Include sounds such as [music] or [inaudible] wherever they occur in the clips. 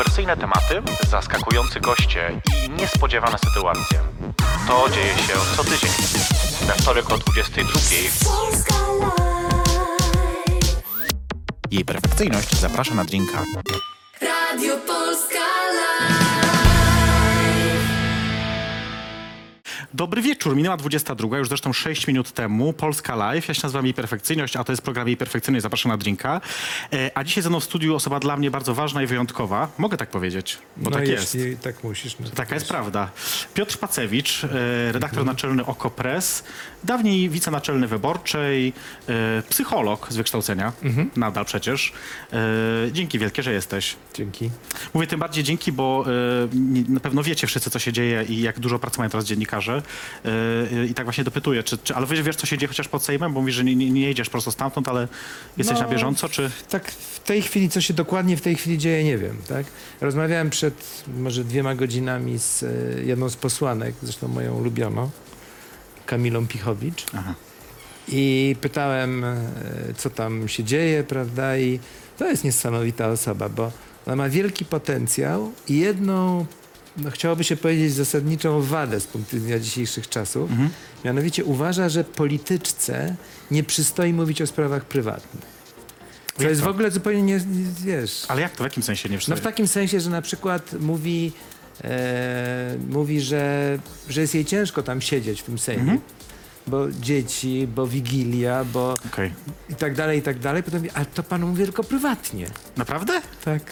Kontrowersyjne tematy, zaskakujący goście i niespodziewane sytuacje. To dzieje się co tydzień. We wtorek o 22. Polska Live. Jej perfekcyjność zaprasza na drinka. Radio Polska Live. Dobry wieczór, minęła 22, już zresztą 6 minut temu, Polska Live. Ja się nazywam Jej Perfekcyjność, a to jest program Jej Perfekcyjność, zapraszam na drinka. E, a dzisiaj ze mną w studiu osoba dla mnie bardzo ważna i wyjątkowa. Mogę tak powiedzieć, bo no tak jest. tak musisz. No Taka jest prawda. Piotr Pacewicz, e, Mhm. redaktor naczelny Oko Press, dawniej wicenaczelny Wyborczej, e, psycholog z wykształcenia, Mhm. nadal przecież. E, dzięki wielkie, że jesteś. Dzięki. Mówię tym bardziej dzięki, bo e, na pewno wiecie wszyscy, co się dzieje i jak dużo pracy mają teraz dziennikarze. E, I tak właśnie dopytuję, czy, czy, ale wiesz, wiesz, co się dzieje chociaż pod Sejmem? Bo mówisz, że nie, nie, nie jedziesz prosto stamtąd, ale jesteś No, na bieżąco, czy... Tak w tej chwili, co się dokładnie w tej chwili dzieje, nie wiem. Tak? Rozmawiałem przed może dwiema godzinami z e, jedną z posłanek, zresztą moją ulubioną, Kamilą Pichowicz. Aha. I pytałem, e, co tam się dzieje, prawda? I to jest niesamowita osoba, bo ona ma wielki potencjał i jedną, no chciałoby się powiedzieć, zasadniczą wadę z punktu widzenia dzisiejszych czasów. Mhm. Mianowicie uważa, że polityczce nie przystoi mówić o sprawach prywatnych. Jak jest to? w ogóle zupełnie nie, nie wiesz. Ale jak to, w jakim sensie nie No przystoi? w takim sensie, że na przykład mówi, e, mówi że, że jest jej ciężko tam siedzieć w tym Sejmie. Mhm. Bo dzieci, bo wigilia, bo Okej. i tak dalej, i tak dalej. Potem mówi, ale to panu mówię tylko prywatnie. Naprawdę? Tak.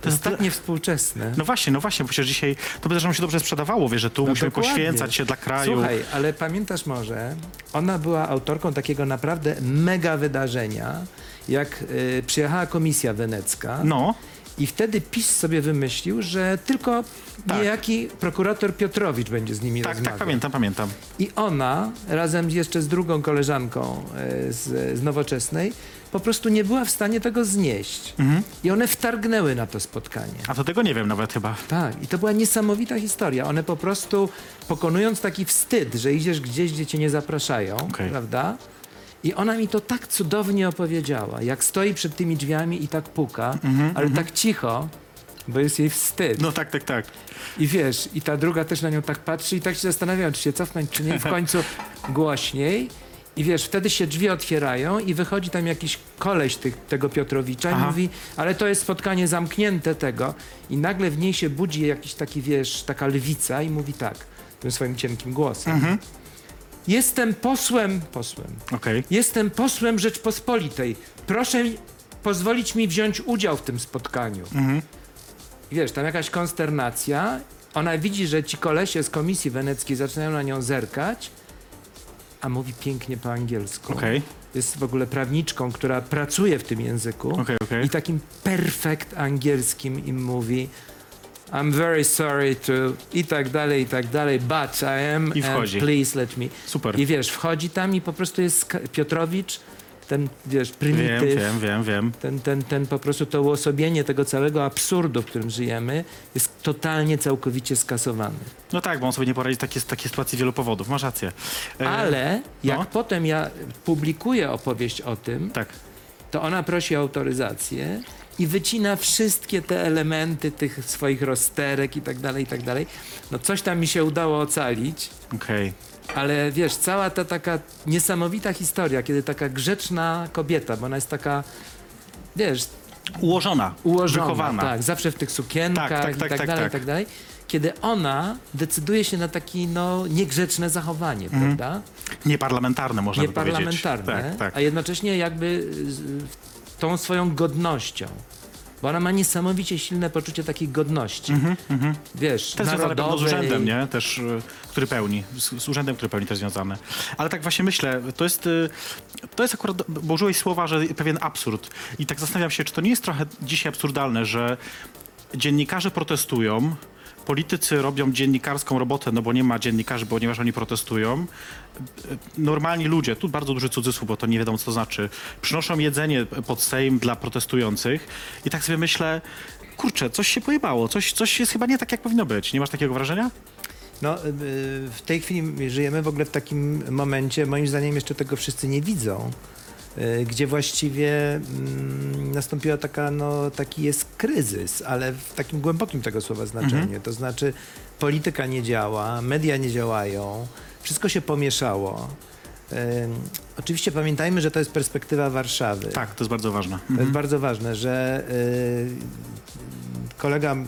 To jest to- tak niewspółczesne. No właśnie, no właśnie, bo przecież dzisiaj to by się dobrze sprzedawało, wiesz, że tu No musimy dokładnie. poświęcać się dla kraju. Słuchaj, ale pamiętasz może, ona była autorką takiego naprawdę mega wydarzenia, jak y, przyjechała komisja wenecka No, i wtedy PiS sobie wymyślił, że tylko Tak. niejaki prokurator Piotrowicz będzie z nimi tak, rozmawiał. tak, pamiętam, pamiętam. I ona, razem jeszcze z drugą koleżanką e, z, z Nowoczesnej, po prostu nie była w stanie tego znieść. Mhm. I one wtargnęły na to spotkanie. A to tego nie wiem nawet chyba. Tak, i to była niesamowita historia. One po prostu, pokonując taki wstyd, że idziesz gdzieś, gdzie cię nie zapraszają, Okej. prawda? I ona mi to tak cudownie opowiedziała, jak stoi przed tymi drzwiami i tak puka, ale tak cicho, bo jest jej wstyd. No tak, tak, tak. I wiesz, i ta druga też na nią tak patrzy i tak się zastanawiają, czy się cofnąć, czy nie. W końcu głośniej. I wiesz, wtedy się drzwi otwierają i wychodzi tam jakiś koleś tych, tego Piotrowicza Aha. i mówi, ale to jest spotkanie zamknięte tego. I nagle w niej się budzi jakiś taki, wiesz, taka lwica i mówi tak, tym swoim cienkim głosem. Mhm. Jestem posłem, posłem, Okej. jestem posłem Rzeczpospolitej. Proszę pozwolić mi wziąć udział w tym spotkaniu. Mhm. I wiesz, tam jakaś konsternacja. Ona widzi, że ci kolesie z komisji weneckiej zaczynają na nią zerkać, a mówi pięknie po angielsku. Okej, Jest w ogóle prawniczką, która pracuje w tym języku. okej, okej. I takim perfekt angielskim im mówi I'm very sorry to i tak dalej, i tak dalej, but I am I and wchodzi. please let me. Super. I wiesz, wchodzi tam i po prostu jest Piotrowicz, ten, wiesz, Wiem, prymityw, wiem, wiem, wiem. ten, ten, ten po prostu to uosobienie tego całego absurdu, w którym żyjemy, jest totalnie, całkowicie skasowany. No tak, bo on sobie nie poradzi w takiej, takiej sytuacji z wielu powodów. Masz rację. E, Ale jak no. potem ja publikuję opowieść o tym, Tak. to ona prosi o autoryzację i wycina wszystkie te elementy tych swoich rozterek i tak dalej, i tak dalej. No coś tam mi się udało ocalić, Okej. ale wiesz, cała ta taka niesamowita historia, kiedy taka grzeczna kobieta, bo ona jest taka, wiesz, Ułożona, ułożona, wychowana. tak, zawsze w tych sukienkach Tak, tak, i tak, tak, tak, dalej, tak. i tak dalej. Kiedy ona decyduje się na takie no, niegrzeczne zachowanie, Mhm. prawda? Nieparlamentarne można by powiedzieć. Nieparlamentarne, Tak, tak. a jednocześnie jakby z, tą swoją godnością. Bo ona ma niesamowicie silne poczucie takiej godności. Wiesz, Też pewno z narodowej. urzędem, nie? Też, y, który pełni, z, z urzędem, który pełni też związane. Ale tak właśnie myślę, to jest, y, to jest akurat, bo użyłeś słowa, że pewien absurd. I tak zastanawiam się, czy to nie jest trochę dzisiaj absurdalne, że dziennikarze protestują, politycy robią dziennikarską robotę, no bo nie ma dziennikarzy, ponieważ oni protestują. Normalni ludzie, tu bardzo duży cudzysłów, bo to nie wiadomo co to znaczy, przynoszą jedzenie pod Sejm dla protestujących i tak sobie myślę, kurczę, coś się pojebało, coś, coś jest chyba nie tak, jak powinno być. Nie masz takiego wrażenia? No, y, w tej chwili żyjemy w ogóle w takim momencie, moim zdaniem jeszcze tego wszyscy nie widzą, gdzie właściwie mm, nastąpiła taka, no, taki jest kryzys, ale w takim głębokim tego słowa znaczeniu. To znaczy polityka nie działa, media nie działają, wszystko się pomieszało. Ym, oczywiście pamiętajmy, że to jest perspektywa Warszawy. Tak, to jest bardzo ważne. To jest bardzo ważne, że y, kolega mm,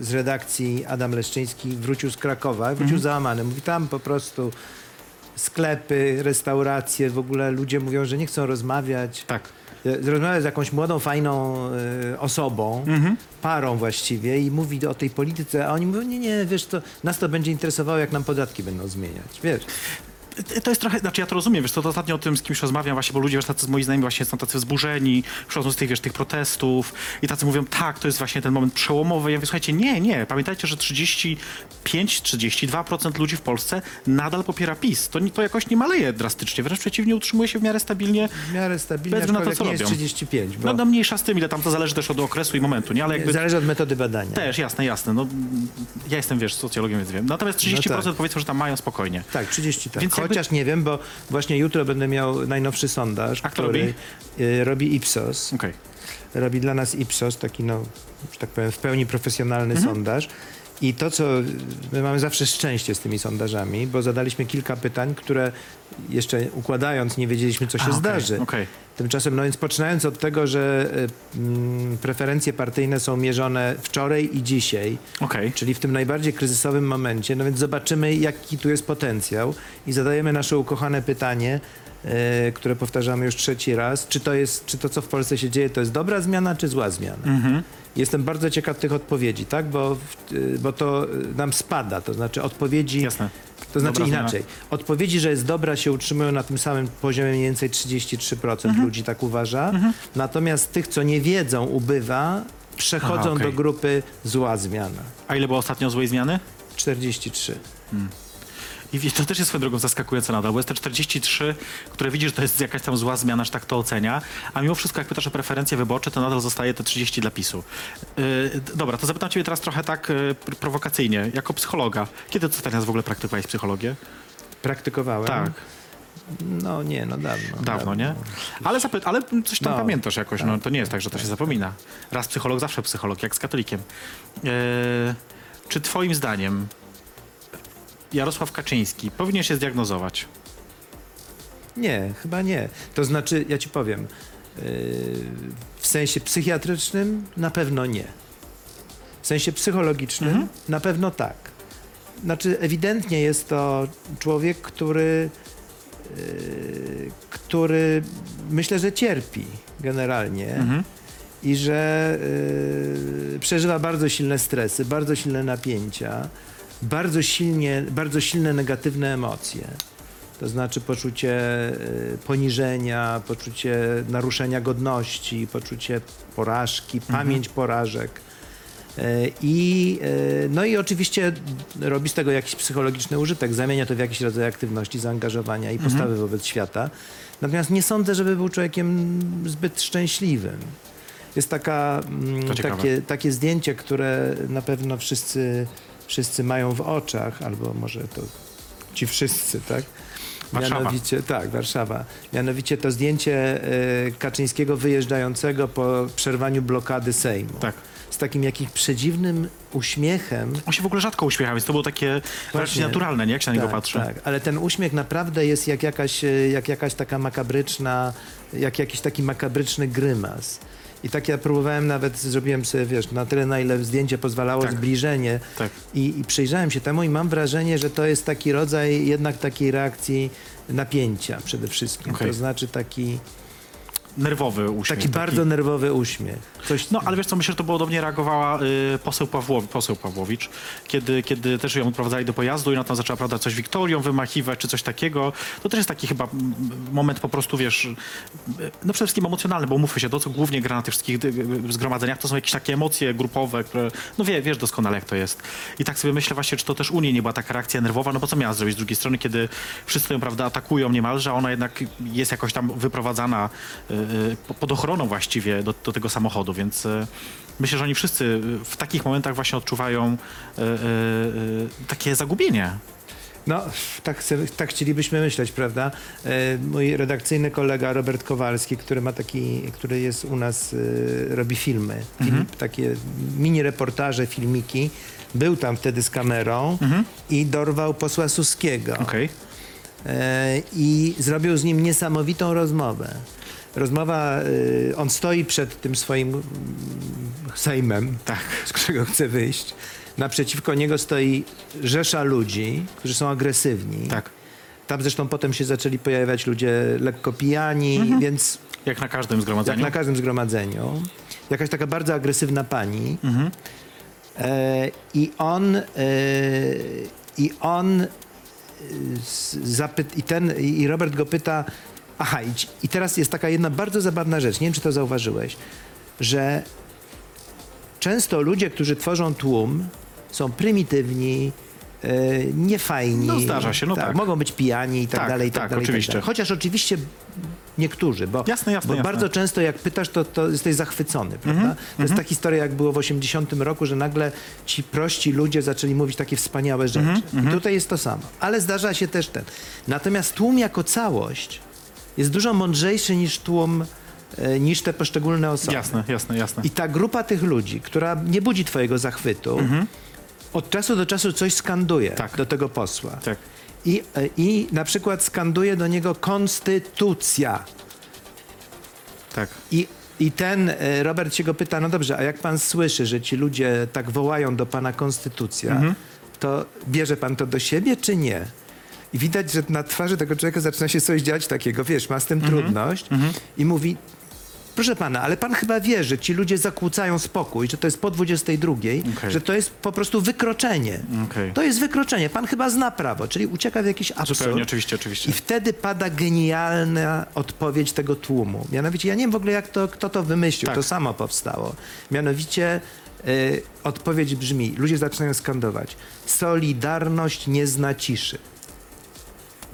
z- redakcji Adam Leszczyński wrócił z Krakowa, wrócił załamany. Mówi tam po prostu sklepy, restauracje, w ogóle ludzie mówią, że nie chcą rozmawiać. Tak. Y, Rozmawia z jakąś młodą, fajną y, osobą, Mhm. parą właściwie i mówi o tej polityce, a oni mówią, nie, nie, wiesz, to nas to będzie interesowało, jak nam podatki będą zmieniać, wiesz. To jest trochę, znaczy ja to rozumiem, wiesz, to, to ostatnio o tym z kimś rozmawiam właśnie, bo ludzie, wiesz, tacy z moi znajomi właśnie są tacy wzburzeni, przychodzą z tych, wiesz, tych protestów i tacy mówią, tak, to jest właśnie ten moment przełomowy. Ja mówię, słuchajcie, nie, nie, pamiętajcie, że 35-32% ludzi w Polsce nadal popiera PiS. To, to jakoś nie maleje drastycznie, wręcz przeciwnie, utrzymuje się w miarę stabilnie. W miarę stabilnie, Bez na to, co nie jest robią. 35, bo No, no mniejsza z tym, ile tam to zależy też od okresu i momentu, nie? Ale jakby zależy od metody badania. też, jasne, jasne. No, ja jestem, wiesz, socjologiem, więc wiem. Natomiast 30% tak. powiedzmy, że tam mają spokojnie. Tak, 30 tak. Więc jakby- Chociaż nie wiem, bo właśnie jutro będę miał najnowszy sondaż, A który robi? y, robi Ipsos. Okej. Robi dla nas Ipsos, taki no, że tak powiem, w pełni profesjonalny Mhm. sondaż. I to, co my mamy zawsze szczęście z tymi sondażami, bo zadaliśmy kilka pytań, które jeszcze układając nie wiedzieliśmy, co się A, okej, zdarzy. Okej. Tymczasem, no więc poczynając od tego, że y, mm, preferencje partyjne są mierzone wczoraj i dzisiaj, Okej. czyli w tym najbardziej kryzysowym momencie. No więc zobaczymy, jaki tu jest potencjał i zadajemy nasze ukochane pytanie, e, które powtarzamy już trzeci raz. Czy to, jest, czy to, co w Polsce się dzieje, to jest dobra zmiana, czy zła zmiana? Mhm. Jestem bardzo ciekaw tych odpowiedzi, tak? Bo, y, bo to y, nam spada, to znaczy odpowiedzi... Jasne. To znaczy Dobra zmiana. inaczej. Odpowiedzi, że jest dobra, się utrzymują na tym samym poziomie mniej więcej 33% ludzi tak uważa. Natomiast tych, co nie wiedzą, ubywa, przechodzą Aha, okej. do grupy zła zmiana. A ile było ostatnio złej zmiany? 43. I to też jest swoją drogą zaskakujące nadal, bo jest te 43, które widzisz, że to jest jakaś tam zła zmiana, że tak to ocenia, a mimo wszystko, jak pytasz o preferencje wyborcze, to nadal zostaje te 30 dla PiSu. Yy, dobra, to zapytam ciebie teraz trochę tak yy, pr- prowokacyjnie, jako psychologa. Kiedy ty ostatnio w ogóle praktykowałeś psychologię? Praktykowałem? Tak, No nie, no dawno. dawno, nie? Ale, ale coś tam No, pamiętasz jakoś, no to nie jest tak, że to się zapomina. Raz psycholog, zawsze psycholog, jak z katolikiem. Yy, czy twoim zdaniem Jarosław Kaczyński powinien się zdiagnozować? Nie, chyba nie. To znaczy, ja ci powiem, yy, w sensie psychiatrycznym na pewno nie. W sensie psychologicznym Mhm. na pewno tak. Znaczy, ewidentnie jest to człowiek, który, yy, który myślę, że cierpi generalnie Mhm. i że yy, przeżywa bardzo silne stresy, bardzo silne napięcia, bardzo, silnie, bardzo silne negatywne emocje. To znaczy poczucie y, poniżenia, poczucie naruszenia godności, poczucie porażki, pamięć porażek. Y, I, y, no i oczywiście robi z tego jakiś psychologiczny użytek, zamienia to w jakiś rodzaj aktywności, zaangażowania i postawy wobec świata. Natomiast nie sądzę, żeby był człowiekiem zbyt szczęśliwym. Jest taka, mm, takie, takie zdjęcie, które na pewno wszyscy, wszyscy mają w oczach, albo może to ci wszyscy, tak? Warszawa. Mianowicie, tak, Warszawa. Mianowicie to zdjęcie e, Kaczyńskiego wyjeżdżającego po przerwaniu blokady Sejmu. Tak. Z takim jakimś przedziwnym uśmiechem. On się w ogóle rzadko uśmiechał, więc to było takie Właśnie. naturalne, nie? Jak się na niego tak, patrzy. tak, ale ten uśmiech naprawdę jest jak jakaś, e, jak jakaś taka makabryczna, jak jakiś taki makabryczny grymas. I tak ja próbowałem nawet, zrobiłem sobie, wiesz, na tyle, na ile zdjęcie pozwalało Tak. zbliżenie Tak. i, i przyjrzałem się temu i mam wrażenie, że to jest taki rodzaj jednak takiej reakcji napięcia przede wszystkim. Okej. To znaczy taki, Nerwowy uśmiech. taki bardzo nerwowy uśmiech. Coś, No, ale wiesz co, myślę, że to podobnie reagowała y, poseł, poseł Pawłowicz, kiedy, kiedy też ją odprowadzali do pojazdu i ona tam zaczęła, prawda, coś Wiktorią wymachiwać, czy coś takiego. To też jest taki chyba moment po prostu, wiesz, y, no przede wszystkim emocjonalny, bo umówmy się, to co głównie gra na tych wszystkich y, y, zgromadzeniach, to są jakieś takie emocje grupowe, które, no wie, wiesz doskonale jak to jest. I tak sobie myślę właśnie, czy to też u niej nie była taka reakcja nerwowa, no bo co miała zrobić z drugiej strony, kiedy wszyscy ją, prawda, atakują niemalże, a ona jednak jest jakoś tam wyprowadzana y, pod ochroną właściwie do, do tego samochodu, więc y, myślę, że oni wszyscy y, w takich momentach właśnie odczuwają y, y, y, takie zagubienie. No, tak, tak chcielibyśmy myśleć, prawda? E, Mój redakcyjny kolega Robert Kowalski, który ma taki, który jest u nas, robi filmy, film, takie mini reportaże, filmiki. Był tam wtedy z kamerą i dorwał posła Suskiego. Okej. E, i zrobił z nim niesamowitą rozmowę. Rozmowa, e, on stoi przed tym swoim mm, sejmem, Tak. z którego chce wyjść. Naprzeciwko niego stoi rzesza ludzi, którzy są agresywni. Tak. Tam zresztą potem się zaczęli pojawiać ludzie lekko pijani, Mhm. więc Jak na każdym jak zgromadzeniu. na każdym zgromadzeniu. Jakaś taka bardzo agresywna pani. Mhm. E, I on, e, i on e, z- i ten, i Robert go pyta, aha, i, i teraz jest taka jedna bardzo zabawna rzecz, nie wiem, czy to zauważyłeś, że często ludzie, którzy tworzą tłum, są prymitywni, e, niefajni. No, zdarza się, no tak. Mogą być pijani i tak, Tak, dalej, i tak, tak, dalej. i oczywiście. Tak. Chociaż oczywiście niektórzy, bo, Jasne, jasne, bo jasne. bardzo często jak pytasz, to, to jesteś zachwycony, prawda? Mhm, To jest ta historia, jak było w 80 roku, że nagle ci prości ludzie zaczęli mówić takie wspaniałe rzeczy. Mhm, I tutaj jest to samo. Ale zdarza się też ten. Natomiast tłum jako całość jest dużo mądrzejszy niż tłum, e, niż te poszczególne osoby. Jasne, jasne, jasne. I ta grupa tych ludzi, która nie budzi twojego zachwytu, od czasu do czasu coś skanduje Mhm. Tak. do tego posła. Tak. I, e, I na przykład skanduje do niego konstytucja. Tak. I, I ten e, Robert się go pyta, no dobrze, a jak pan słyszy, że ci ludzie tak wołają do pana konstytucja, Mhm. to bierze pan to do siebie, czy nie? I widać, że na twarzy tego człowieka zaczyna się coś dziać takiego, wiesz, ma z tym Mhm. trudność i mówi, proszę pana, ale pan chyba wie, że ci ludzie zakłócają spokój, że to jest po 22, Okej. że to jest po prostu wykroczenie. Okej. To jest wykroczenie. Pan chyba zna prawo, czyli ucieka w jakiś absurd. Zupełnie, oczywiście, oczywiście. I wtedy pada genialna odpowiedź tego tłumu. Mianowicie, ja nie wiem w ogóle, jak to, kto to wymyślił, Tak. to samo powstało. Mianowicie y, odpowiedź brzmi, ludzie zaczynają skandować, solidarność nie zna ciszy.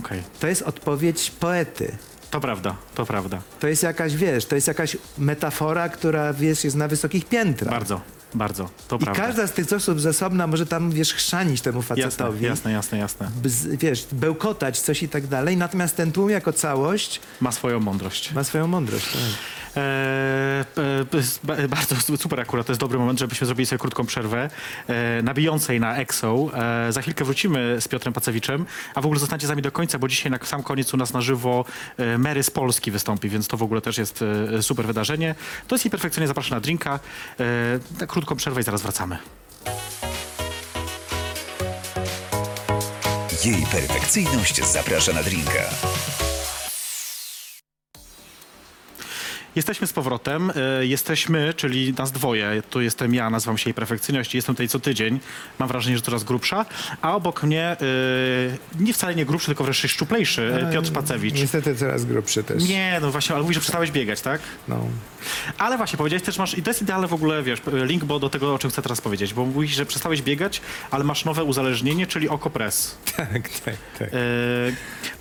Okej. To jest odpowiedź poety. To prawda, to prawda. To jest jakaś, wiesz, to jest jakaś metafora, która, wiesz, jest na wysokich piętrach. Bardzo, bardzo. To I prawda. każda z tych osób z osobna może tam, wiesz, chrzanić temu Jasne, facetowi. jasne, jasne, jasne. bz- wiesz, bełkotać coś i tak dalej, natomiast ten tłum jako całość Ma swoją mądrość. ma swoją mądrość. Tak. E, bardzo super akurat, to jest dobry moment, żebyśmy zrobili sobie krótką przerwę e, na na EXO. E, za chwilkę wrócimy z Piotrem Pacewiczem, a w ogóle zostańcie z nami do końca, bo dzisiaj na sam koniec u nas na żywo e, Mary z Polski wystąpi, więc to w ogóle też jest e, super wydarzenie. To jest jej perfekcyjnie zapraszam na drinka. E, krótką przerwę i zaraz wracamy. Jej perfekcyjność zaprasza na drinka. Jesteśmy z powrotem. E, Jesteśmy, czyli nas dwoje. Tu jestem ja, nazywam się jej perfekcyjność. Jestem tutaj co tydzień. Mam wrażenie, że coraz grubsza. A obok mnie, e, nie wcale nie grubszy, tylko wreszcie szczuplejszy, e, Piotr Pacewicz. Niestety coraz grubszy też. Nie, no właśnie, ale mówisz, że przestałeś biegać, tak? No. Ale właśnie, powiedziałeś też, masz, i to jest idealne w ogóle, wiesz, link bo do tego, o czym chcę teraz powiedzieć, bo mówisz, że przestałeś biegać, ale masz nowe uzależnienie, czyli okopres. [laughs] Tak, tak, tak. E,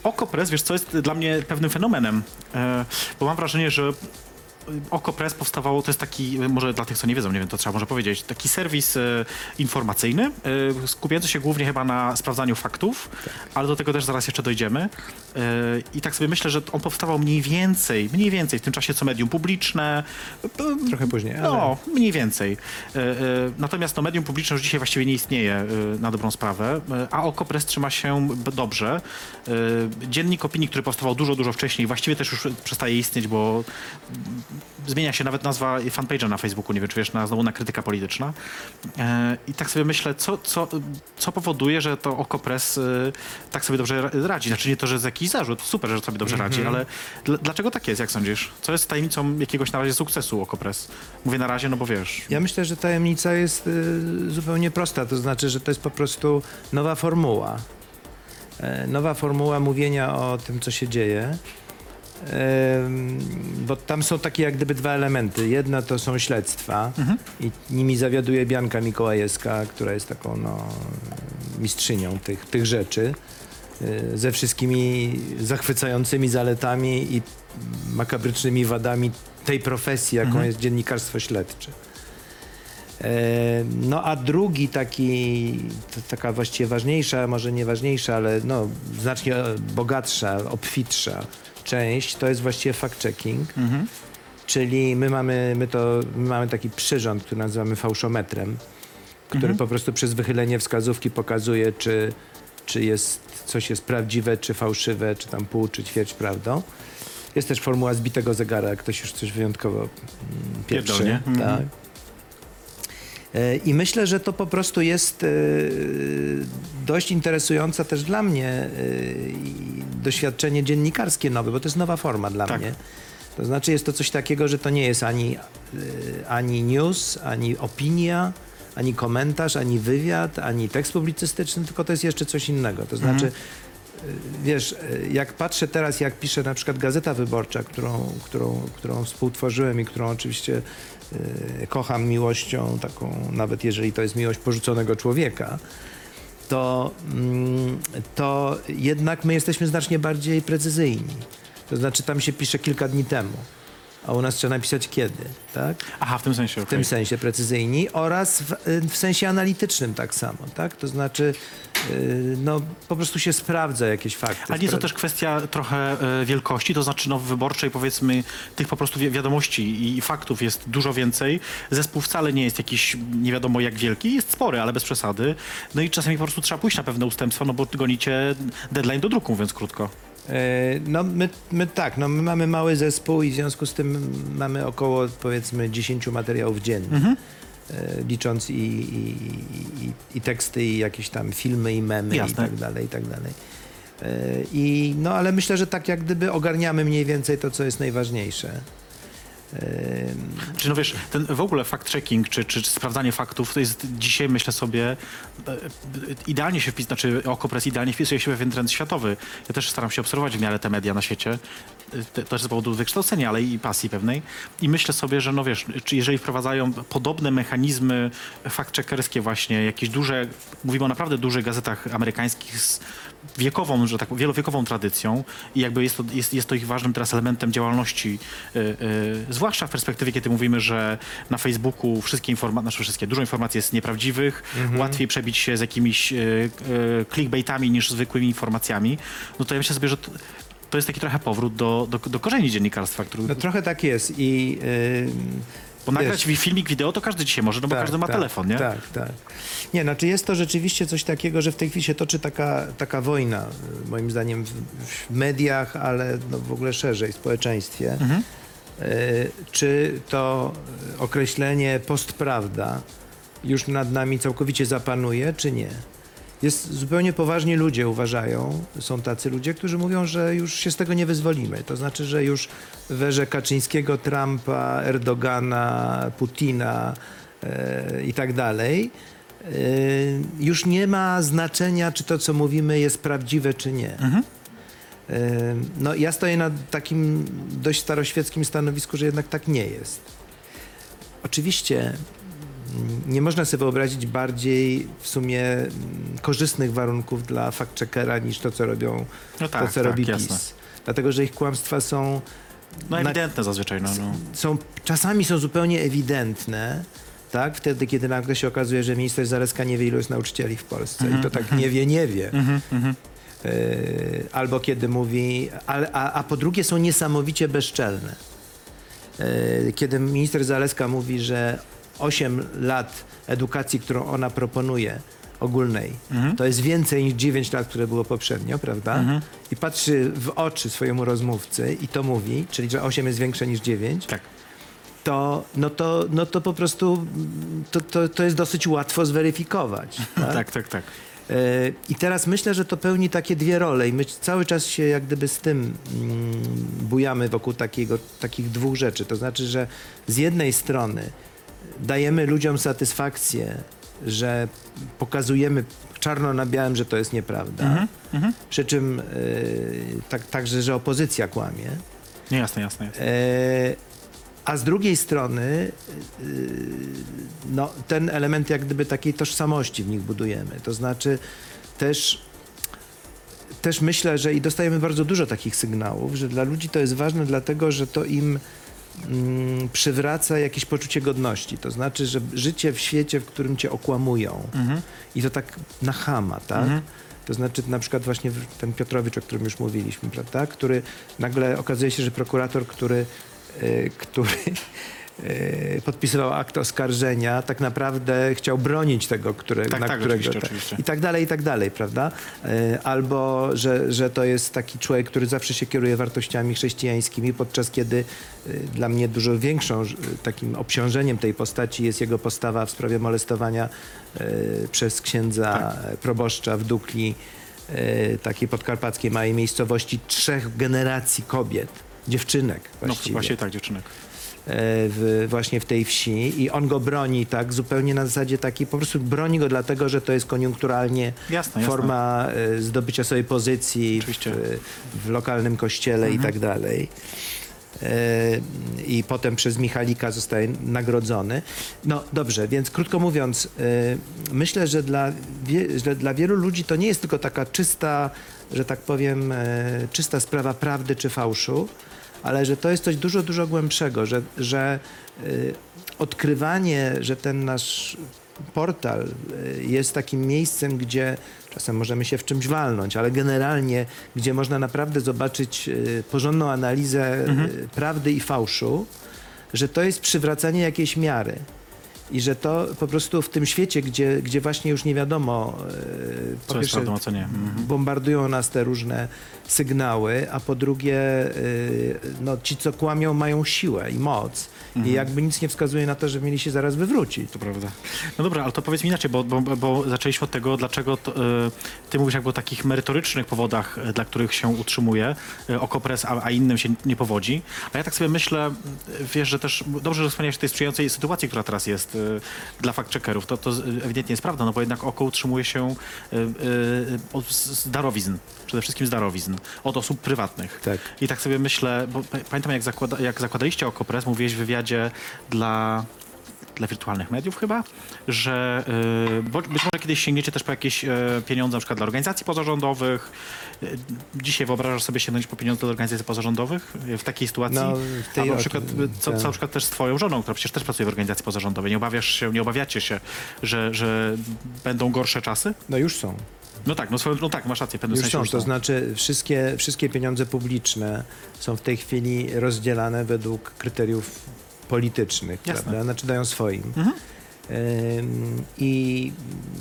Okopres, wiesz co, jest dla mnie pewnym fenomenem, e, bo mam wrażenie, że Okopres powstawało, to jest taki, e, może dla tych, co nie wiedzą, nie wiem, to trzeba może powiedzieć, taki serwis e, informacyjny, skupiający się głównie chyba na sprawdzaniu faktów, ale do tego też zaraz jeszcze dojdziemy. I tak sobie myślę, że on powstawał mniej więcej, mniej więcej w tym czasie co medium publiczne. Trochę później, ale... no, mniej więcej. Natomiast no, medium publiczne już dzisiaj właściwie nie istnieje na dobrą sprawę, a Okopres trzyma się dobrze. Dziennik opinii, który powstawał dużo, dużo wcześniej, właściwie też już przestaje istnieć, bo zmienia się nawet nazwa fanpage'a na Facebooku, nie wiem czy wiesz, na, znowu na krytyka polityczna. E, I tak sobie myślę, co, co, co powoduje, że to Okopres e, tak sobie dobrze ra- radzi. Znaczy nie to, że jest jakiś zarzut, super, że sobie dobrze radzi, ale dl- dlaczego tak jest, jak sądzisz? Co jest tajemnicą jakiegoś na razie sukcesu Okopres? Mówię na razie, no bo wiesz, Ja myślę, że tajemnica jest y, zupełnie prosta, to znaczy, że to jest po prostu nowa formuła. E, nowa formuła mówienia o tym, co się dzieje. Bo tam są takie jak gdyby dwa elementy. Jedna to są śledztwa i nimi zawiaduje Bianka Mikołajewska, która jest taką no, mistrzynią tych, tych rzeczy. y, Ze wszystkimi zachwycającymi zaletami i makabrycznymi wadami tej profesji, jaką jest dziennikarstwo śledcze. E, No a drugi taki, to taka właściwie ważniejsza, może nie ważniejsza, ale no, znacznie bogatsza, obfitsza część, to jest właściwie fact-checking. Czyli my mamy, my to, my mamy taki przyrząd, który nazywamy fałszometrem, który po prostu przez wychylenie wskazówki pokazuje, czy, czy jest, coś jest prawdziwe, czy fałszywe, czy tam pół, czy ćwierć prawdą. Jest też formuła zbitego zegara, jak ktoś już coś wyjątkowo mm, pierwszy. Pierdolnie. Mhm. Tak. E, I myślę, że to po prostu jest e, dość interesująca też dla mnie e, doświadczenie dziennikarskie nowe, bo to jest nowa forma dla Tak. mnie. To znaczy jest to coś takiego, że to nie jest ani, ani news, ani opinia, ani komentarz, ani wywiad, ani tekst publicystyczny, tylko to jest jeszcze coś innego. To znaczy, e, wiesz, jak patrzę teraz, jak pisze na przykład Gazeta Wyborcza, którą, którą, którą współtworzyłem i którą oczywiście kocham miłością taką, nawet jeżeli to jest miłość porzuconego człowieka, to, mm, to jednak my jesteśmy znacznie bardziej precyzyjni. To znaczy tam się pisze kilka dni temu, a u nas trzeba napisać kiedy, tak? Aha, w tym sensie, W tym sensie precyzyjni oraz w, w sensie analitycznym tak samo, tak? To znaczy, yy, no po prostu się sprawdza jakieś fakty. A nie to Spra- też kwestia trochę e, wielkości, to znaczy no, w wyborczej powiedzmy tych po prostu wi- wiadomości i, i faktów jest dużo więcej. Zespół wcale nie jest jakiś nie wiadomo jak wielki, jest spory, ale bez przesady. No i czasami po prostu trzeba pójść na pewne ustępstwa, no bo gonicie deadline do druku, mówiąc krótko. E, No my, my tak, no my mamy mały zespół i w związku z tym mamy około powiedzmy 10 materiałów dziennie. E, Licząc i, i, i, i teksty, i jakieś tam filmy, i memy, i Jasne. tak dalej, i tak dalej. E, I, no ale myślę, że tak jak gdyby ogarniamy mniej więcej to, co jest najważniejsze. Czy no wiesz, ten w ogóle fact-checking, czy, czy, czy sprawdzanie faktów, to jest dzisiaj, myślę sobie, e, e, idealnie się wpisuje, znaczy Okopres idealnie wpisuje się w pewien trend światowy. Ja też staram się obserwować w miarę te media na świecie, e, te, też z powodu wykształcenia, ale i pasji pewnej. I myślę sobie, że no wiesz, czy jeżeli wprowadzają podobne mechanizmy fact-checkerskie właśnie, jakieś duże, mówimy o naprawdę dużych gazetach amerykańskich z wiekową, że tak wielowiekową tradycją i jakby jest to, jest, jest to ich ważnym teraz elementem działalności, y, y, zwłaszcza w perspektywie, kiedy mówimy, że na Facebooku wszystkie informacje, znaczy wszystkie, dużo informacji jest nieprawdziwych, łatwiej przebić się z jakimiś y, y, clickbaitami niż zwykłymi informacjami, no to ja myślę sobie, że to, to jest taki trochę powrót do, do, do korzeni dziennikarstwa, który, no trochę tak jest i... Yy, bo nagrać filmik, wideo to każdy dzisiaj może, no bo każdy ma telefon, nie? Tak, tak. Nie, znaczy jest to rzeczywiście coś takiego, że w tej chwili się toczy taka, taka wojna, moim zdaniem, w, w mediach, ale no w ogóle szerzej, w społeczeństwie. Mhm. Y, czy to y, określenie postprawda już nad nami całkowicie zapanuje, czy nie? Jest zupełnie poważni ludzie uważają, są tacy ludzie, którzy mówią, że już się z tego nie wyzwolimy. To znaczy, że już w Kaczyńskiego, Trumpa, Erdogana, Putina e, i tak dalej, e, już nie ma znaczenia, czy to, co mówimy, jest prawdziwe, czy nie. E, No, ja stoję na takim dość staroświeckim stanowisku, że jednak tak nie jest. Oczywiście mm, nie można sobie wyobrazić bardziej w sumie mm, korzystnych warunków dla fact-checkera niż to, co robią, No to, tak, co tak, robi jasne. PiS. Dlatego, że ich kłamstwa są, No Na- ewidentne zazwyczaj, no. no. są czasami są zupełnie ewidentne, tak? Wtedy, kiedy nagle się okazuje, że minister Zaleska nie wie, ilu jest nauczycieli w Polsce. I to tak nie wie, nie wie. Yy, albo kiedy mówi, ale, a, a po drugie są niesamowicie bezczelne. Yy, Kiedy minister Zaleska mówi, że 8 lat edukacji, którą ona proponuje, ogólnej, to jest więcej niż 9 lat, które było poprzednio, prawda? I patrzy w oczy swojemu rozmówcy i to mówi, czyli że 8 jest większe niż 9, Tak. to, no to, no to po prostu to, to, to jest dosyć łatwo zweryfikować. [laughs] tak? Tak, tak, tak. I teraz myślę, że to pełni takie dwie role i my cały czas się jak gdyby z tym mm, bujamy wokół takiego, takich dwóch rzeczy. To znaczy, że z jednej strony dajemy ludziom satysfakcję, że pokazujemy czarno na białym, że to jest nieprawda. Przy czym e, tak, także, że opozycja kłamie. Nie, jasne, jasne, jasne. E, a z drugiej strony, y, no, ten element jak gdyby takiej tożsamości w nich budujemy. To znaczy też, też myślę, że i dostajemy bardzo dużo takich sygnałów, że dla ludzi to jest ważne, dlatego że to im mm, przywraca jakieś poczucie godności. To znaczy, że życie w świecie, w którym cię okłamują i to tak na chama, tak? To znaczy na przykład właśnie ten Piotrowicz, o którym już mówiliśmy, prawda? Który nagle okazuje się, że prokurator, który, który [laughs] y, podpisywał akt oskarżenia, tak naprawdę chciał bronić tego, które, Tak, na tak, którego... oczywiście, oczywiście. I tak dalej, i tak dalej, prawda? Y, Albo, że, że to jest taki człowiek, który zawsze się kieruje wartościami chrześcijańskimi, podczas kiedy y, dla mnie dużo większą y, takim obciążeniem tej postaci jest jego postawa w sprawie molestowania y, przez księdza Tak. y, proboszcza w Dukli, y, takiej podkarpackiej małej miejscowości, trzech generacji kobiet, dziewczynek No właściwie właśnie tak, dziewczynek. e, w, właśnie w tej wsi i on go broni tak zupełnie na zasadzie takiej, po prostu broni go dlatego, że to jest koniunkturalnie Jasne, forma e, zdobycia sobie pozycji w, w lokalnym kościele i tak dalej. E, I potem przez Michalika zostaje nagrodzony. No dobrze, więc krótko mówiąc, e, myślę, że dla, że dla wielu ludzi to nie jest tylko taka czysta, że tak powiem, czysta sprawa prawdy czy fałszu, ale że to jest coś dużo, dużo głębszego, że, że y, odkrywanie, że ten nasz portal y, jest takim miejscem, gdzie czasem możemy się w czymś walnąć, ale generalnie, gdzie można naprawdę zobaczyć y, porządną analizę y, prawdy i fałszu, że to jest przywracanie jakiejś miary. I że to po prostu w tym świecie, gdzie, gdzie właśnie już nie wiadomo, y, po Co jest pierwsze, prawdą, a co nie. Mhm. bombardują nas te różne sygnały, a po drugie, y, no, ci, co kłamią, mają siłę i moc. I jakby nic nie wskazuje na to, że mieli się zaraz wywrócić. To prawda. No dobra, ale to powiedz mi inaczej, bo, bo, bo zaczęliśmy od tego, dlaczego to, e, ty mówisz jakby o takich merytorycznych powodach, e, dla których się utrzymuje e, Okopres, a, a innym się nie powodzi. A ja tak sobie myślę, wiesz, że też dobrze, że wspomniałeś o tej sprzyjającej sytuacji, która teraz jest e, dla fact-checkerów. To, to ewidentnie jest prawda, no bo jednak oko utrzymuje się e, od, z darowizn, przede wszystkim z darowizn, od osób prywatnych. Tak. I tak sobie myślę, bo pa- pamiętam jak, zakłada, jak zakładaliście Okopres, mówiłeś w wywiadzie dla dla wirtualnych mediów chyba, że y, być może kiedyś sięgniecie też po jakieś y, pieniądze na przykład dla organizacji pozarządowych. Y, dzisiaj wyobrażasz sobie sięgnąć po pieniądze dla organizacji pozarządowych y, w takiej sytuacji? No, w tej Albo na przykład, y, co, tak. co na przykład też z twoją żoną, która przecież też pracuje w organizacji pozarządowej. Nie obawiasz się, nie obawiacie się, że, że będą gorsze czasy? No już są. No tak, no, swoją, no tak, masz rację, w pewnym Już sensie są. już To znaczy wszystkie, wszystkie pieniądze publiczne są w tej chwili rozdzielane według kryteriów politycznych, Jasne. prawda? Znaczy dają swoim. Ym, I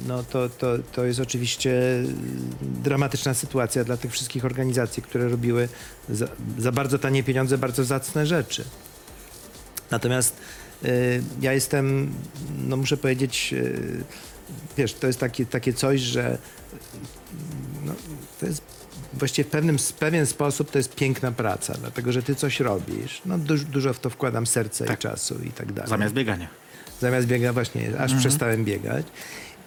no to, to, to jest oczywiście dramatyczna sytuacja dla tych wszystkich organizacji, które robiły za, za bardzo tanie pieniądze bardzo zacne rzeczy. Natomiast y, ja jestem, no muszę powiedzieć, y, wiesz, to jest takie, takie coś, że no, to jest właściwie w pewnym, w pewien sposób to jest piękna praca, dlatego że ty coś robisz. No, duż, dużo w to wkładam serca i Tak. czasu i tak dalej. Zamiast biegania. Zamiast biega właśnie, aż przestałem biegać.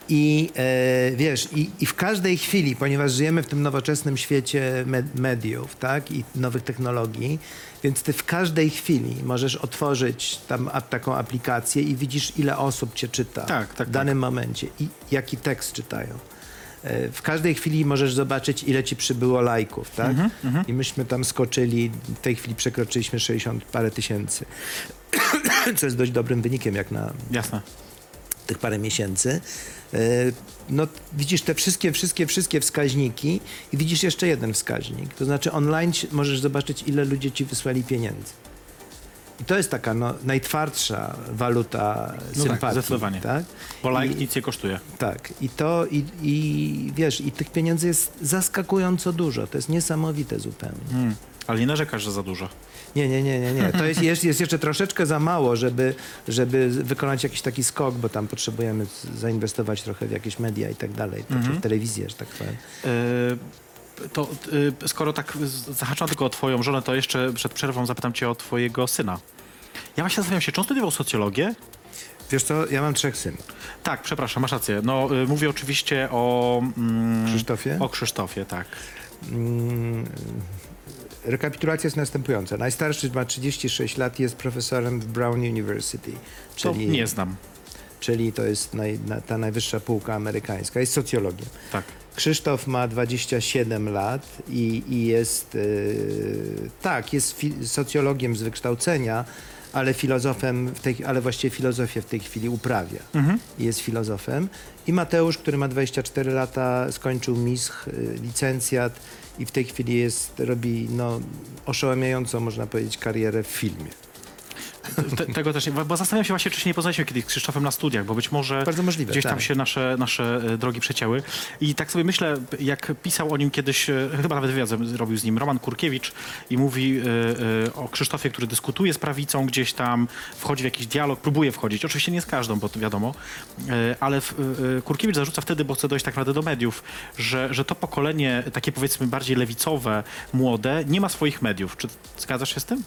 I e, wiesz, i, i w każdej chwili, ponieważ żyjemy w tym nowoczesnym świecie med- mediów, tak, i nowych technologii, więc ty w każdej chwili możesz otworzyć tam a, taką aplikację i widzisz, ile osób cię czyta Tak, tak, w danym momencie i jaki tekst czytają. E, W każdej chwili możesz zobaczyć, ile ci przybyło lajków, tak? Mhm, I myśmy tam skoczyli, w tej chwili przekroczyliśmy 60 parę tysięcy, [coughs] co jest dość dobrym wynikiem jak na Jasne. tych parę miesięcy. E, No widzisz te wszystkie, wszystkie, wszystkie wskaźniki i widzisz jeszcze jeden wskaźnik. To znaczy online możesz zobaczyć, ile ludzie ci wysłali pieniędzy. I to jest taka no, najtwardsza waluta tak, sympatii. zdecydowanie. Tak? Like I- nic nie kosztuje. tak, i to, i, i wiesz, i tych pieniędzy jest zaskakująco dużo. To jest niesamowite zupełnie. Hmm. Ale nie narzekasz, że za dużo. Nie, nie, nie, nie, nie. To jest, jest, jest jeszcze troszeczkę za mało, żeby, żeby wykonać jakiś taki skok, bo tam potrzebujemy zainwestować trochę w jakieś media i tak dalej, znaczy w telewizję, że tak powiem. E, To e, skoro tak zahaczam tylko o twoją żonę, to jeszcze przed przerwą zapytam cię o twojego syna. Ja właśnie zastanawiam się, czy on studiował socjologię? Wiesz co, ja mam trzech synów. Tak, przepraszam, masz rację. No, y, mówię oczywiście o... Mm, Krzysztofie? O Krzysztofie, tak. Mm, rekapitulacja jest następująca. Najstarszy ma 36 lat, jest profesorem w Brown University, To czyli, nie znam. czyli to jest naj, na, ta najwyższa półka amerykańska, jest socjologiem. Tak. Krzysztof ma 27 lat i, i jest, yy, tak, jest socjologiem z wykształcenia, ale filozofem, tej, ale właściwie filozofię w tej chwili uprawia. I Jest filozofem. I Mateusz, który ma 24 lata, skończył MISH, y, licencjat i w tej chwili jest, robi no, oszałamiającą, można powiedzieć, karierę w filmie. Te, tego też, nie- bo zastanawiam się właśnie, czy się nie poznaliśmy kiedyś z Krzysztofem na studiach, bo być może Bardzo możliwe, gdzieś tam tak. się nasze, nasze e, drogi przecięły. I tak sobie myślę, jak pisał o nim kiedyś, e, chyba nawet wywiad zrobił z nim Roman Kurkiewicz i mówi e, e, o Krzysztofie, który dyskutuje z prawicą gdzieś tam, wchodzi w jakiś dialog, próbuje wchodzić. Oczywiście nie z każdą, bo to wiadomo, e, ale w, e, Kurkiewicz zarzuca wtedy, bo chce dojść tak naprawdę do mediów, że, że to pokolenie takie powiedzmy bardziej lewicowe, młode, nie ma swoich mediów. Czy zgadzasz się z tym?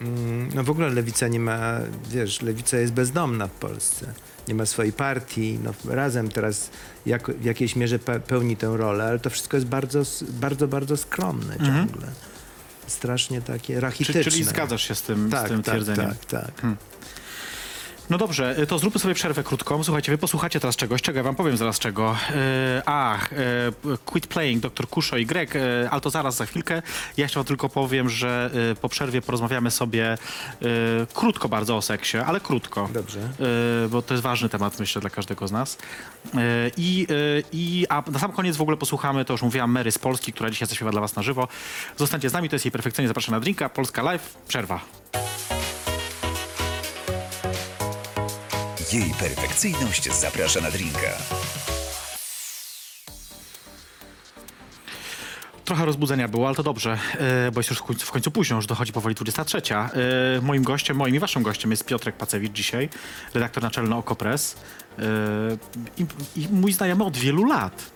Mm, No w ogóle lewica nie ma, wiesz, lewica jest bezdomna w Polsce. Nie ma swojej partii, no razem teraz jak, w jakiejś mierze pe pełni tę rolę, ale to wszystko jest bardzo, bardzo, bardzo skromne ciągle. Strasznie takie rachityczne. czyli zgadzasz się z tym, tak, z tym tak, twierdzeniem? tak, tak. No dobrze, y, to zróbmy sobie przerwę krótką. Słuchajcie, wy posłuchacie teraz czegoś, czego ja wam powiem zaraz czego. E, ach, e, Quit Playing, dr Kuszo i Greg, e, ale to zaraz za chwilkę. Ja jeszcze wam tylko powiem, że e, po przerwie porozmawiamy sobie e, krótko bardzo o seksie, ale krótko. Dobrze. E, bo to jest ważny temat, myślę, dla każdego z nas. E, I, e, i, a na sam koniec w ogóle posłuchamy, to już mówiłam, Mary z Polski, która dzisiaj zaśpiewa dla was na żywo. Zostańcie z nami, to jest jej perfekcyjnie zapraszam na drinka, Polska Live, przerwa. Jej perfekcyjność zaprasza na drinka. Trochę rozbudzenia było, ale to dobrze, e, bo jest już w końcu, w końcu późno, już dochodzi powoli 23. E, Moim gościem, moim i waszym gościem jest Piotrek Pacewicz dzisiaj, redaktor naczelny Okopres. E, I, I mój znajomy od wielu lat.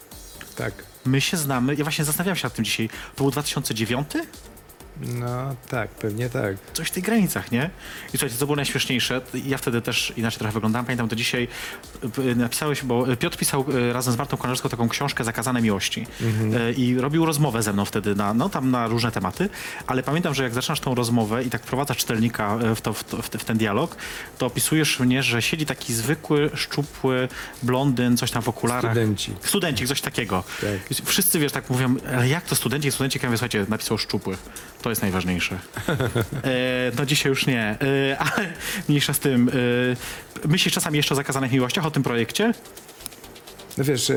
tak. My się znamy, ja właśnie zastanawiam się nad tym dzisiaj. To był 2009? No tak, pewnie tak. Coś w tych granicach, nie? I słuchajcie, co było najśmieszniejsze, ja wtedy też inaczej trochę wyglądałem, pamiętam to dzisiaj, p- napisałeś, bo Piotr pisał e, razem z Martą Konarską taką książkę Zakazane Miłości E, i robił rozmowę ze mną wtedy na, no tam na różne tematy, ale pamiętam, że jak zaczynasz tą rozmowę i tak wprowadzasz czytelnika e, w, to, w, to, w, te- w ten dialog, to opisujesz mnie, że siedzi taki zwykły, szczupły blondyn, coś tam w okularach. Studenci. Studencik, coś takiego. Tak. Wszyscy, wiesz, tak mówią, ale jak to studenci, studencik? Ja mówię, słuchajcie, napisał szczupły. To jest najważniejsze. e, no dzisiaj już nie, e, ale mniejsza z tym. E, myślisz czasami jeszcze o zakazanych miłościach, o tym projekcie? No wiesz, e,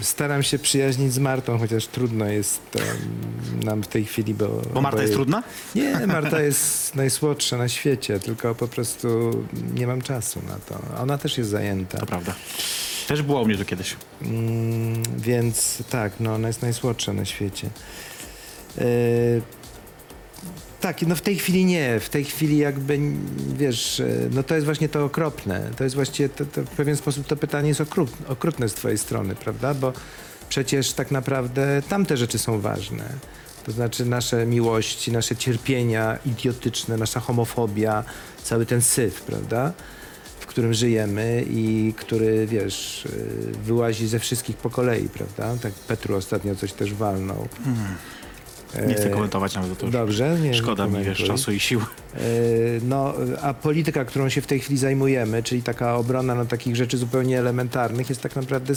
staram się przyjaźnić z Martą, chociaż trudno jest to mm, nam w tej chwili, bo... Bo Marta jest trudna? Nie, Marta jest [laughs] najsłodsza na świecie, tylko po prostu nie mam czasu na to. Ona też jest zajęta. To prawda. Też było u mnie to kiedyś. Mm, więc tak, no ona jest najsłodsza na świecie. E, tak, no w tej chwili nie. W tej chwili jakby, wiesz, e, no to jest właśnie to okropne. To jest właściwie, to, to w pewien sposób to pytanie jest okrutne, okrutne z twojej strony, prawda? Bo przecież tak naprawdę tamte rzeczy są ważne. To znaczy nasze miłości, nasze cierpienia idiotyczne, nasza homofobia, cały ten syf, prawda? w którym żyjemy i który, wiesz, y, wyłazi ze wszystkich po kolei, prawda? Tak Petru ostatnio coś też walnął. Nie chcę E, komentować nawet to już. Dobrze, nie Szkoda nie mi, wiesz, czasu i sił. E, No, a polityka, którą się w tej chwili zajmujemy, czyli taka obrona no, takich rzeczy zupełnie elementarnych, jest tak naprawdę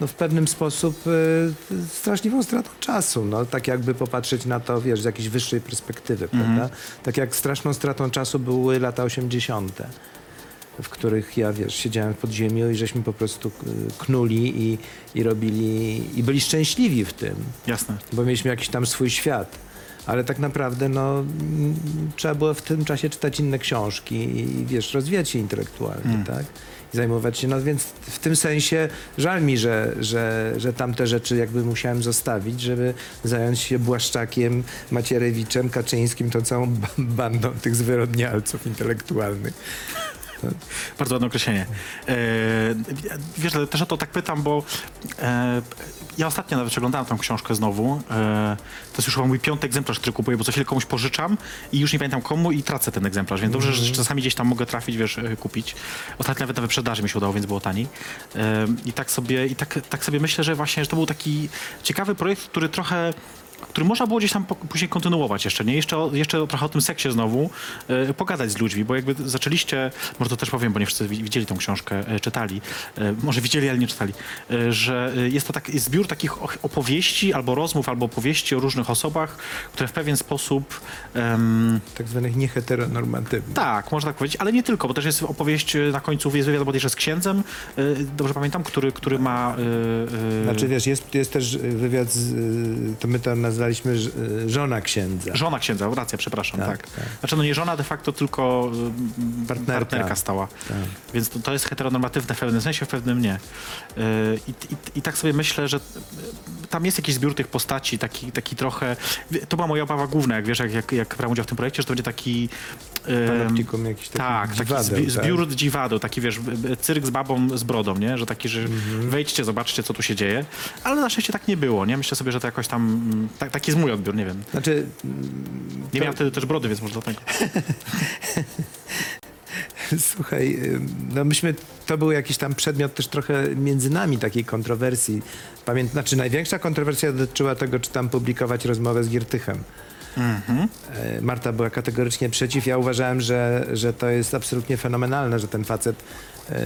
no, w pewnym sposób e, straszliwą stratą czasu. No, tak jakby popatrzeć na to, wiesz, z jakiejś wyższej perspektywy, prawda? Tak jak straszną stratą czasu były lata 80., w których ja, wiesz, siedziałem w podziemiu i żeśmy po prostu e, knuli i, i robili, i byli szczęśliwi w tym Jasne. bo mieliśmy jakiś tam swój świat. Ale tak naprawdę no, mm, trzeba było w tym czasie czytać inne książki i wiesz, rozwijać się intelektualnie, tak? I zajmować się, no więc w tym sensie żal mi, że, że, że tamte rzeczy jakby musiałem zostawić, żeby zająć się Błaszczakiem, Macierewiczem, Kaczyńskim, tą całą ba- bandą tych zwyrodnialców intelektualnych. Bardzo ładne określenie. E, wiesz, ale też o to tak pytam, bo e, ja ostatnio nawet przeglądałem tą książkę znowu. E, to jest już chyba mój piąty egzemplarz, który kupuję, bo co chwilę komuś pożyczam i już nie pamiętam komu i tracę ten egzemplarz, więc dobrze, że czasami gdzieś tam mogę trafić, wiesz, e, kupić. Ostatnio nawet na wyprzedaży mi się udało, więc było taniej. E, I tak sobie, i tak, tak sobie myślę, że właśnie że to był taki ciekawy projekt, który trochę który można było gdzieś tam później kontynuować jeszcze, nie? Jeszcze, jeszcze trochę o tym seksie znowu e, pogadać z ludźmi, bo jakby zaczęliście, może to też powiem, bo nie wszyscy wi- widzieli tą książkę, e, czytali, e, może widzieli, ale nie czytali, e, że jest to taki zbiór takich opowieści albo rozmów, albo opowieści o różnych osobach, które w pewien sposób em, Tak zwanych nieheteronormatywnych. tak, można tak powiedzieć, ale nie tylko, bo też jest opowieść na końcu, jest wywiad bodajże z księdzem, e, dobrze pamiętam, który, który ma... e, e, Znaczy wiesz, jest, jest też wywiad, z, to my to nazwaliśmy y, żona księdza. Żona księdza, racja, przepraszam, tak. Tak, tak. Znaczy, no nie żona de facto, tylko y, Partnerka. partnerka, stała. Tak. Więc to, to jest heteronormatywne w pewnym sensie, w pewnym nie. Y, I, i, I tak sobie myślę, że tam jest jakiś zbiór tych postaci, taki, taki trochę... To była moja obawa główna, jak wiesz, jak, jak, jak brałem udział w tym projekcie, że to będzie taki... Panoptikum jakiś taki tak, taki dziwadeł, zbi- tak? zbiór dziwadeł, taki wiesz, cyrk z babą z brodą, nie? Że taki, że Mhm. wejdźcie, zobaczcie, co tu się dzieje. Ale na szczęście tak nie było, nie? Myślę sobie, że to jakoś tam, mm, tak, taki jest mój odbiór, nie wiem. Znaczy, Nie To- miałem wtedy też brody, więc może dlatego. [laughs] Słuchaj, no myśmy, to był jakiś tam przedmiot też trochę między nami takiej kontrowersji. Pamiętam, znaczy największa kontrowersja dotyczyła tego, czy tam publikować rozmowę z Giertychem. E, Marta była kategorycznie przeciw. Ja uważałem, że, że to jest absolutnie fenomenalne, że ten facet, e,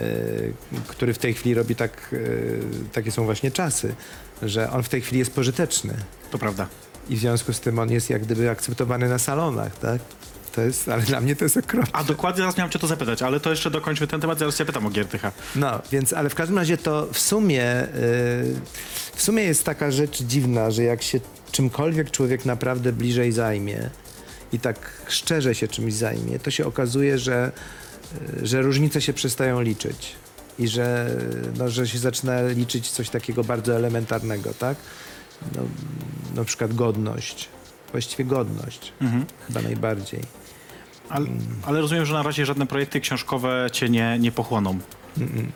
który w tej chwili robi tak, e, takie są właśnie czasy, że on w tej chwili jest pożyteczny. To prawda. I w związku z tym on jest jak gdyby akceptowany na salonach, tak? To jest, ale dla mnie to jest okropne. A dokładnie zaraz miałem cię to zapytać, ale to jeszcze dokończmy ten temat, zaraz cię pytam o Giertycha. No, więc, ale w każdym razie to w sumie, y, w sumie jest taka rzecz dziwna, że jak się czymkolwiek człowiek naprawdę bliżej zajmie i tak szczerze się czymś zajmie, to się okazuje, że, y, że różnice się przestają liczyć. I że, no, że się zaczyna liczyć coś takiego bardzo elementarnego, tak? No, na przykład godność. Właściwie godność. Chyba najbardziej. Ale, ale rozumiem, że na razie żadne projekty książkowe cię nie, nie pochłoną. Mhm.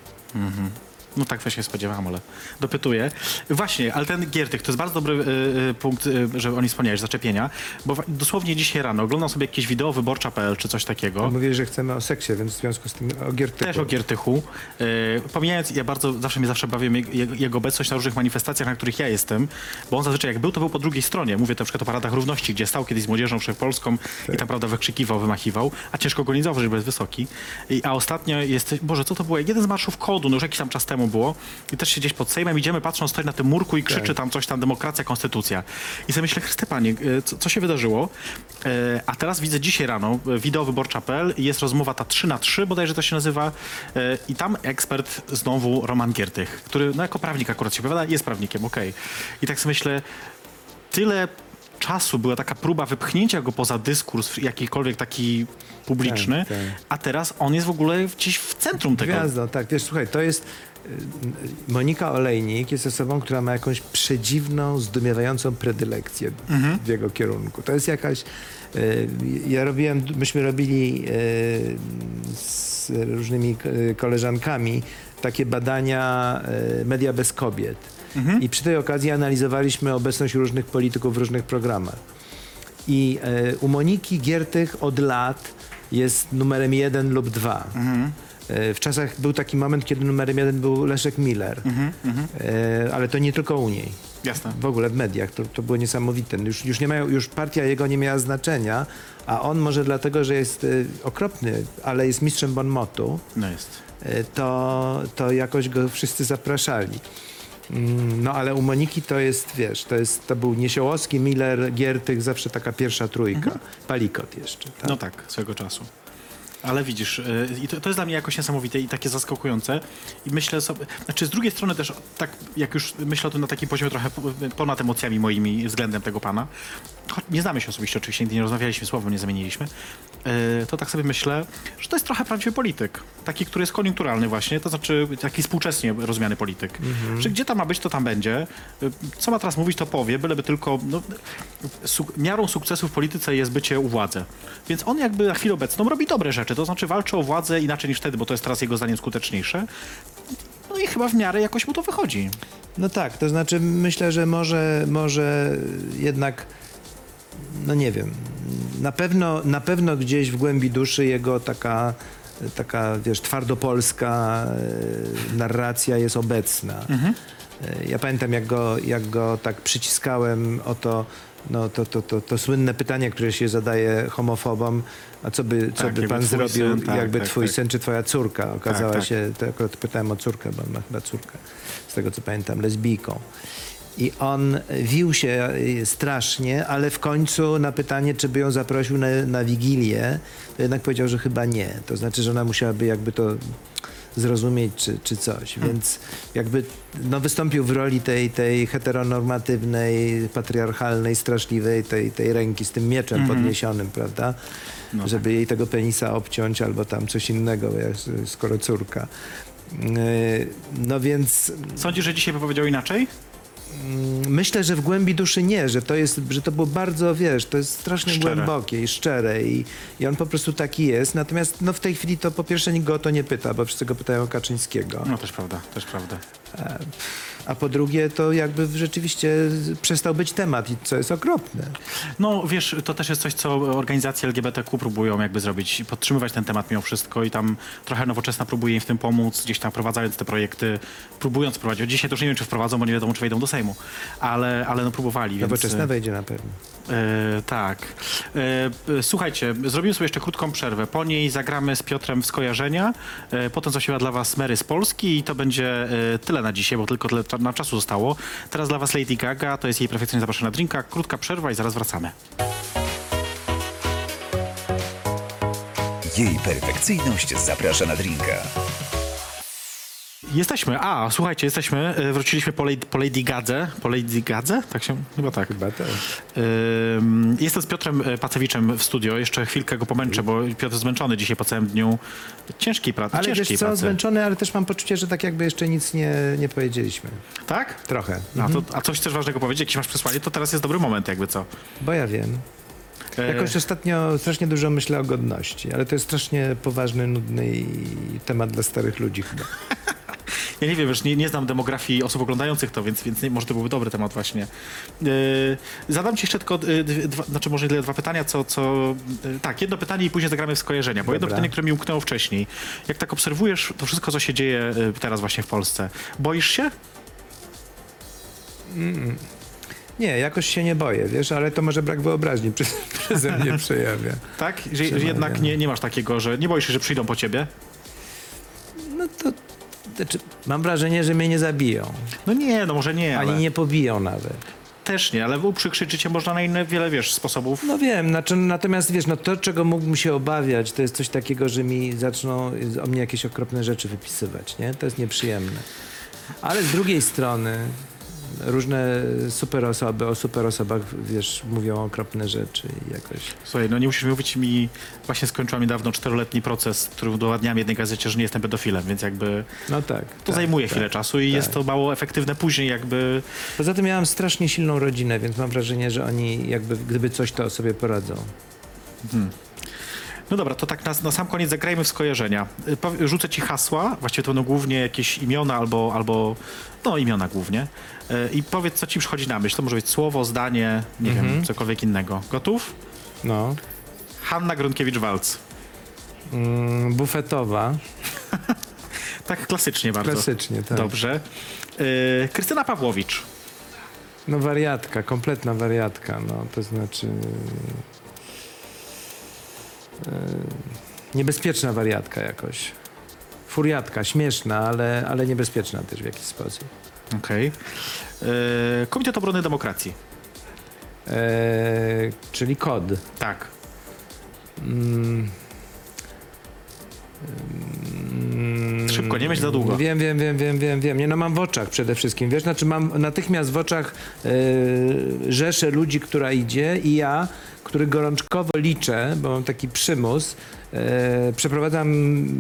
No tak też się spodziewałem, ale dopytuję. Właśnie, ale ten Giertych, to jest bardzo dobry y, punkt, y, że o nim wspomniałeś, zaczepienia, bo wa- dosłownie dzisiaj rano oglądam sobie jakieś wideo wyborcza.pl czy coś takiego. Mówili, że chcemy o seksie, więc w związku z tym o Giertychu. Też o Giertychu. Yy, pomijając, ja bardzo, zawsze mnie zawsze bawię jego, jego obecność na różnych manifestacjach, na których ja jestem, bo on zazwyczaj jak był, to był po drugiej stronie. Mówię na przykład o paradach równości, gdzie stał kiedyś z młodzieżą wszechpolską i tam prawda wykrzykiwał, wymachiwał, a ciężko go nie zauważyć, bo jest wysoki. I, a ostatnio jest, Boże, co to było? Jeden z marszów kodu, no już jakiś tam czas temu było i też się gdzieś pod Sejmem idziemy, patrzą, stoi na tym murku i krzyczy Tak. tam coś tam, demokracja, konstytucja. I sobie myślę, Chryste Panie, yy, co, co się wydarzyło? Yy, a teraz widzę dzisiaj rano, yy, wideo wyborcza.pl i jest rozmowa ta 3 na 3 bodajże to się nazywa e, i tam ekspert znowu Roman Giertych, który no jako prawnik akurat się powiada, jest prawnikiem, okej. I tak sobie myślę, tyle czasu była taka próba wypchnięcia go poza dyskurs jakikolwiek taki publiczny, Tak, tak. a teraz on jest w ogóle gdzieś w centrum tego. Gwiazdą, tak. Wiesz, słuchaj, to jest... y, Monika Olejnik jest osobą, która ma jakąś przedziwną, zdumiewającą predylekcję Mhm. w jego kierunku. To jest jakaś... y, Ja robiłem, myśmy robili y, z różnymi koleżankami takie badania Media bez kobiet. Mhm. I przy tej okazji analizowaliśmy obecność różnych polityków w różnych programach. I e, u Moniki Giertych od lat jest numerem jeden lub dwa. E, w czasach był taki moment, kiedy numerem jeden był Leszek Miller. E, ale to nie tylko u niej. Jasne. W ogóle w mediach. To, to było niesamowite. Już, już, nie mają, już partia jego nie miała znaczenia, a on może dlatego, że jest e, okropny, ale jest mistrzem bon motu, No jest. e, to, to jakoś go wszyscy zapraszali. Mm, No ale u Moniki to jest, wiesz, to, jest, to był Niesiołowski, Miller, Giertych, zawsze taka pierwsza trójka. Palikot jeszcze. Tak? No tak, swego czasu. Ale widzisz, y, i to, to jest dla mnie jakoś niesamowite i takie zaskakujące. I myślę sobie, znaczy z drugiej strony też, tak jak już myślę o tym na takim poziomie trochę po- ponad emocjami moimi względem tego pana, choć nie znamy się osobiście oczywiście, nigdy nie rozmawialiśmy, słowem nie zamieniliśmy, y, to tak sobie myślę, że to jest trochę prawdziwy polityk. Taki, który jest koniunkturalny właśnie, to znaczy taki współczesnie rozumiany polityk. Że gdzie tam ma być, to tam będzie. Y, Co ma teraz mówić, to powie, byleby tylko... No, miarą sukcesu w polityce jest bycie u władzy. Więc on jakby na chwilę obecną robi dobre rzeczy, to znaczy walczy o władzę inaczej niż wtedy, bo to jest teraz jego zdaniem skuteczniejsze. No i chyba w miarę jakoś mu to wychodzi. No tak, to znaczy myślę, że może, może jednak, no nie wiem, na pewno, na pewno gdzieś w głębi duszy jego taka, taka wiesz, twardopolska e, narracja jest obecna. E, E, Ja pamiętam, jak go, jak go tak przyciskałem o to, no, to, to, to, to słynne pytanie, które się zadaje homofobom, a co by, co Tak, by pan zrobił, syn, tak, jakby tak, twój tak. syn czy twoja córka okazała tak. się, to akurat pytałem o córkę, bo ma chyba córkę, z tego co pamiętam, lesbijką. I on wił się y, strasznie, ale w końcu na pytanie, czy by ją zaprosił na, na wigilię, to jednak powiedział, że chyba nie. To znaczy, że ona musiałaby jakby to zrozumieć, czy, czy coś. Więc jakby no, wystąpił w roli tej, tej heteronormatywnej, patriarchalnej, straszliwej, tej, tej ręki z tym mieczem podniesionym, prawda? Żeby jej tego penisa obciąć albo tam coś innego, skoro córka. Yy, No więc Sądzisz, że dzisiaj by powiedział inaczej? Myślę, że w głębi duszy nie, że to jest, że to było bardzo, wiesz, to jest strasznie Szczere. głębokie i szczere i, i on po prostu taki jest. Natomiast no, w tej chwili to po pierwsze nikt go o to nie pyta, bo wszyscy go pytają o Kaczyńskiego. No też prawda, też prawda. A po drugie to jakby rzeczywiście przestał być temat i co jest okropne. No wiesz, to też jest coś, co organizacje LGBTQ próbują jakby zrobić, podtrzymywać ten temat mimo wszystko i tam trochę nowoczesna próbuje im w tym pomóc, gdzieś tam prowadzając te projekty, próbując prowadzić. Dzisiaj to już nie wiem, czy wprowadzą, bo nie wiadomo, czy wejdą do Sejmu, ale, ale no próbowali. Więc, Nowoczesna wejdzie na pewno. E, tak. E, e, słuchajcie, zrobimy sobie jeszcze krótką przerwę. Po niej zagramy z Piotrem w skojarzenia. E, potem zaśpiewa dla was Mary z Polski i to będzie e, tyle na dzisiaj, bo tylko tyle na czasu zostało. Teraz dla was Lady Gaga, to jest jej perfekcyjnie zapraszana drinka. Krótka przerwa i zaraz wracamy. Jej perfekcyjność zaprasza na drinka. Jesteśmy, a słuchajcie, jesteśmy, e, wróciliśmy po Lady, po Lady Gadze. Po Lady Gadze? Tak się, chyba tak. Chyba tak. Ym, Jestem z Piotrem e, Pacewiczem w studio. Jeszcze chwilkę go pomęczę, bo Piotr zmęczony dzisiaj po całym dniu ciężkiej pracy. Ale ciężkiej wiesz co, pracy. zmęczony, ale też mam poczucie, że tak jakby jeszcze nic nie, nie powiedzieliśmy. Tak? Trochę. A, to, a coś chcesz ważnego powiedzieć? Jakieś masz przesłanie? To teraz jest dobry moment, jakby co. Bo ja wiem. E, Jakoś ostatnio strasznie dużo myślę o godności, ale to jest strasznie poważny, nudny i temat dla starych ludzi chyba. [laughs] [laughs] Ja nie wiem, już nie, nie znam demografii osób oglądających to, więc, więc nie, może to byłby dobry temat właśnie. Yy, zadam ci jeszcze tylko, yy, dwa, znaczy może tyle dwa pytania, co, co yy, tak, jedno pytanie i później zagramy w skojarzenia, bo jedno Dobra. pytanie, które mi umknęło wcześniej. Jak tak obserwujesz to wszystko, co się dzieje yy, teraz właśnie w Polsce, boisz się? Nie, jakoś się nie boję, wiesz, ale to może brak wyobraźni przez, [laughs] przeze mnie [laughs] przejawia. Tak? Że, że jednak nie, nie masz takiego, że nie boisz się, że przyjdą po ciebie? No to znaczy, mam wrażenie, że mnie nie zabiją, No nie, no może nie, ale ani nie pobiją nawet. też nie, ale uprzykrzyć cię można na inne wiele, wiesz, sposobów. No wiem, znaczy, natomiast wiesz, no to, czego mógłbym się obawiać, to jest coś takiego, że mi zaczną o mnie jakieś okropne rzeczy wypisywać, nie? To jest nieprzyjemne. Ale z drugiej strony różne super osoby o super osobach, wiesz, mówią okropne rzeczy i jakoś... Słuchaj, no nie musisz mówić mi, właśnie skończyłam niedawno czteroletni proces, który udowadniam jednej gazecie, że nie jestem pedofilem, więc jakby No tak. to tak, zajmuje tak. chwilę czasu i jest to mało efektywne później jakby. Poza tym miałam strasznie silną rodzinę, więc mam wrażenie, że oni jakby, gdyby coś, to sobie poradzą. No dobra, to tak na, na sam koniec zagrajmy w skojarzenia. Y, Rzucę ci hasła, właściwie to będą głównie jakieś imiona albo, albo no imiona głównie. Y, I powiedz, co ci przychodzi na myśl. To może być słowo, zdanie, nie wiem, cokolwiek innego. Gotów? No. Hanna Gronkiewicz-Walc. Mm, bufetowa, [laughs] Tak klasycznie bardzo. klasycznie, tak. Dobrze. Y, Krystyna Pawłowicz. No wariatka, kompletna wariatka, no to znaczy... e, niebezpieczna wariatka jakoś. Furiatka, śmieszna, ale, ale niebezpieczna też w jakiś sposób. Okej. Y, Komitet Obrony Demokracji. E, czyli kod. Tak. Mm, Szybko, nie myśl za długo. Wiem, wiem, wiem, wiem, wiem, wiem. Nie, no mam w oczach przede wszystkim, wiesz, znaczy mam natychmiast w oczach e, rzeszę ludzi, która idzie i ja, który gorączkowo liczę, bo mam taki przymus, e, przeprowadzam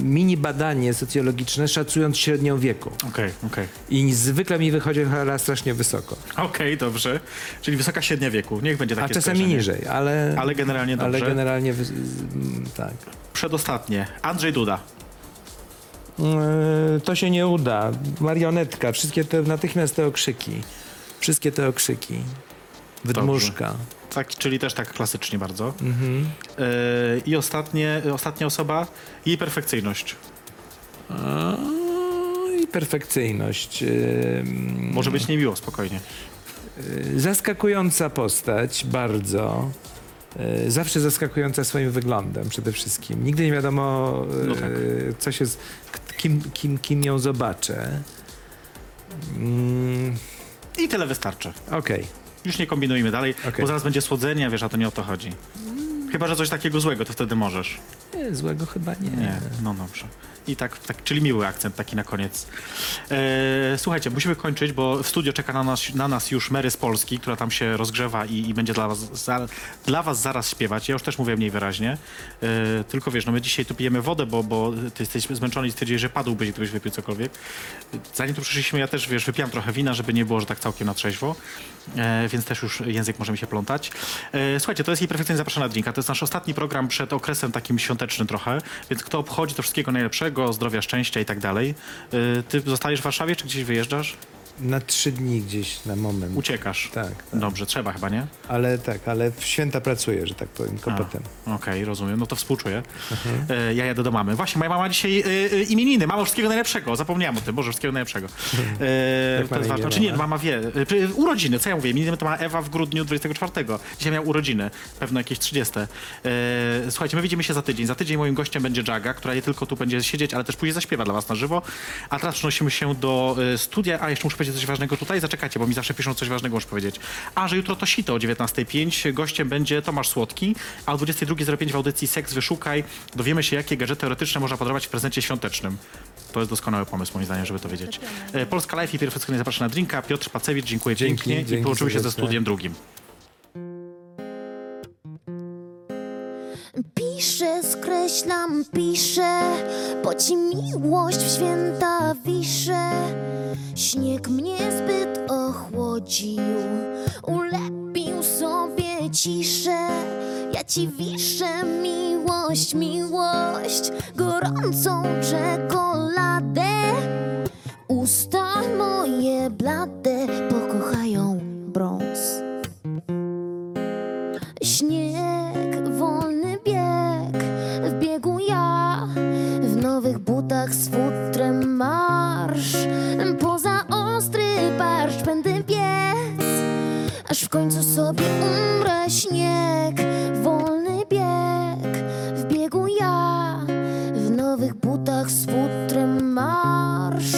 mini badanie socjologiczne, szacując średnią wieku. Okej, okej. I zwykle mi wychodzi cholera strasznie wysoko. Okej, dobrze. Czyli wysoka średnia wieku. Niech będzie takie A czasami skojarzenie. niżej, ale, Ale generalnie dobrze. ale generalnie wy, tak. Przedostatnie. Andrzej Duda. Yy, to się nie uda. Marionetka, wszystkie te, natychmiast te okrzyki. Wszystkie te okrzyki. Wydmuszka. Tak, czyli też tak klasycznie bardzo. Mhm. Yy, I ostatnie, ostatnia osoba, jej perfekcyjność. A, I perfekcyjność. Ym, Może być niemiło, spokojnie. y, zaskakująca postać, bardzo. Y, Zawsze zaskakująca swoim wyglądem przede wszystkim. Nigdy nie wiadomo, y, No tak. co się, z- k- kim, kim, kim ją zobaczę. Mm, I tyle wystarczy. Okej. Już nie kombinujmy dalej, Okej. bo zaraz będzie słodzenie, wiesz, a to nie o to chodzi. Chyba, że coś takiego złego, to wtedy możesz. Nie, Złego chyba nie. Nie, no dobrze. I tak, tak, czyli miły akcent taki na koniec. E, słuchajcie, musimy kończyć, bo w studio czeka na nas, na nas już Mary z Polski, która tam się rozgrzewa i, i będzie dla was, za, dla was zaraz śpiewać. Ja już też mówię mniej wyraźnie. E, tylko wiesz, no my dzisiaj tu pijemy wodę, bo, bo ty jesteś zmęczony i stwierdziłeś, że padłbyś, gdybyś wypił cokolwiek. Zanim tu przyszliśmy, ja też, wiesz, wypiłam trochę wina, żeby nie było, że tak całkiem na trzeźwo. E, więc też już język może mi się plątać. E, słuchajcie, to jest jej perfekcyjnie zapraszana drinka. To jest nasz ostatni program przed okresem takim świątecznym trochę, więc kto obchodzi to wszystkiego najlepszego, zdrowia, szczęścia i tak dalej. E, ty zostajesz w Warszawie, czy gdzieś wyjeżdżasz? Na trzy dni gdzieś na moment. Uciekasz. Tak, tak. Dobrze, trzeba chyba, nie? Ale tak, ale w święta pracuję, że tak powiem, A, kopotem. Okej, rozumiem. No to współczuję. E, ja jadę do mamy. Właśnie, moja mama dzisiaj e, e, imieniny. Mama wszystkiego najlepszego. Zapomniałam o tym. Boże, wszystkiego najlepszego. E, [laughs] to jest ważne. Czy nie, mama? wie. E, urodziny, co ja mówię? Imieniny to ma Ewa w grudniu 24. Dzisiaj miał urodziny. Pewno jakieś 30. E, słuchajcie, my widzimy się za tydzień. Za tydzień moim gościem będzie Jaga, która nie tylko tu będzie siedzieć, ale też później zaśpiewa dla was na żywo. A teraz przenosimy się do e, studia. A jeszcze muszę powiedzieć coś ważnego tutaj. Zaczekajcie, bo mi zawsze piszą coś ważnego, muszę powiedzieć. A, że jutro to sito o 19.05. Gościem będzie Tomasz Słodki, a o 22.05 w audycji Seks Wyszukaj dowiemy się, jakie gadżety erotyczne można podarować w prezencie świątecznym. To jest doskonały pomysł, moim zdaniem, żeby to wiedzieć. E, Polska Life i perfekcyjnie zapraszam na drinka. Piotr Pacewicz, dziękuję Dzięki, pięknie i dzięki połączymy się ze serdecznie. studiem drugim. Piszę, skreślam, piszę, bo ci miłość w święta wiszę. Śnieg mnie zbyt ochłodził, ulepił sobie ciszę. Ja ci wiszę miłość, miłość, gorącą czekoladę. Usta moje blade pokochają brąz. Śnieg, butach z futrem marsz. Poza ostry barszcz będę biec, aż w końcu sobie umrę. Śnieg, wolny bieg, w biegu ja, w nowych butach z futrem marsz.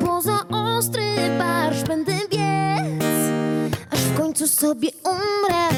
Poza ostry barszcz będę biec, aż w końcu sobie umrę.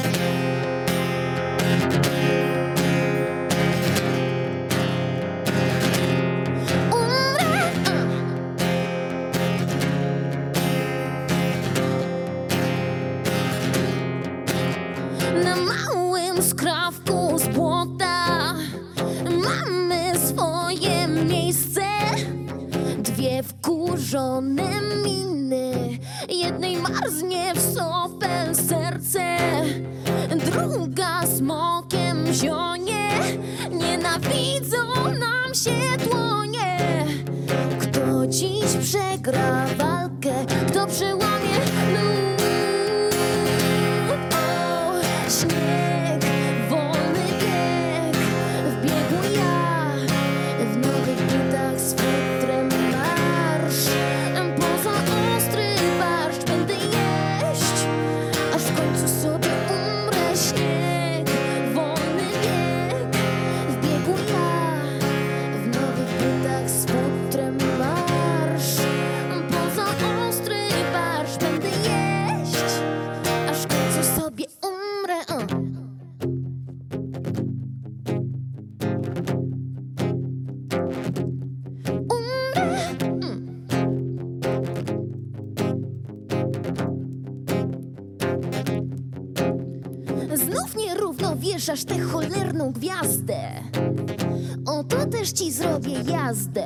Oto też ci zrobię jazdę.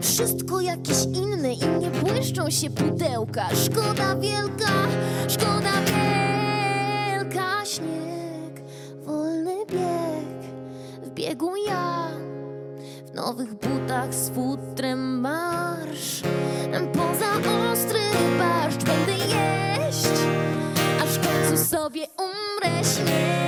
Wszystko jakieś inne i nie błyszczą się pudełka. Szkoda wielka, szkoda wielka. Śnieg, wolny bieg, w biegu ja. W nowych butach z futrem marsz. Poza ostry barszcz będę jeść, aż w końcu sobie umrę. Śnieg,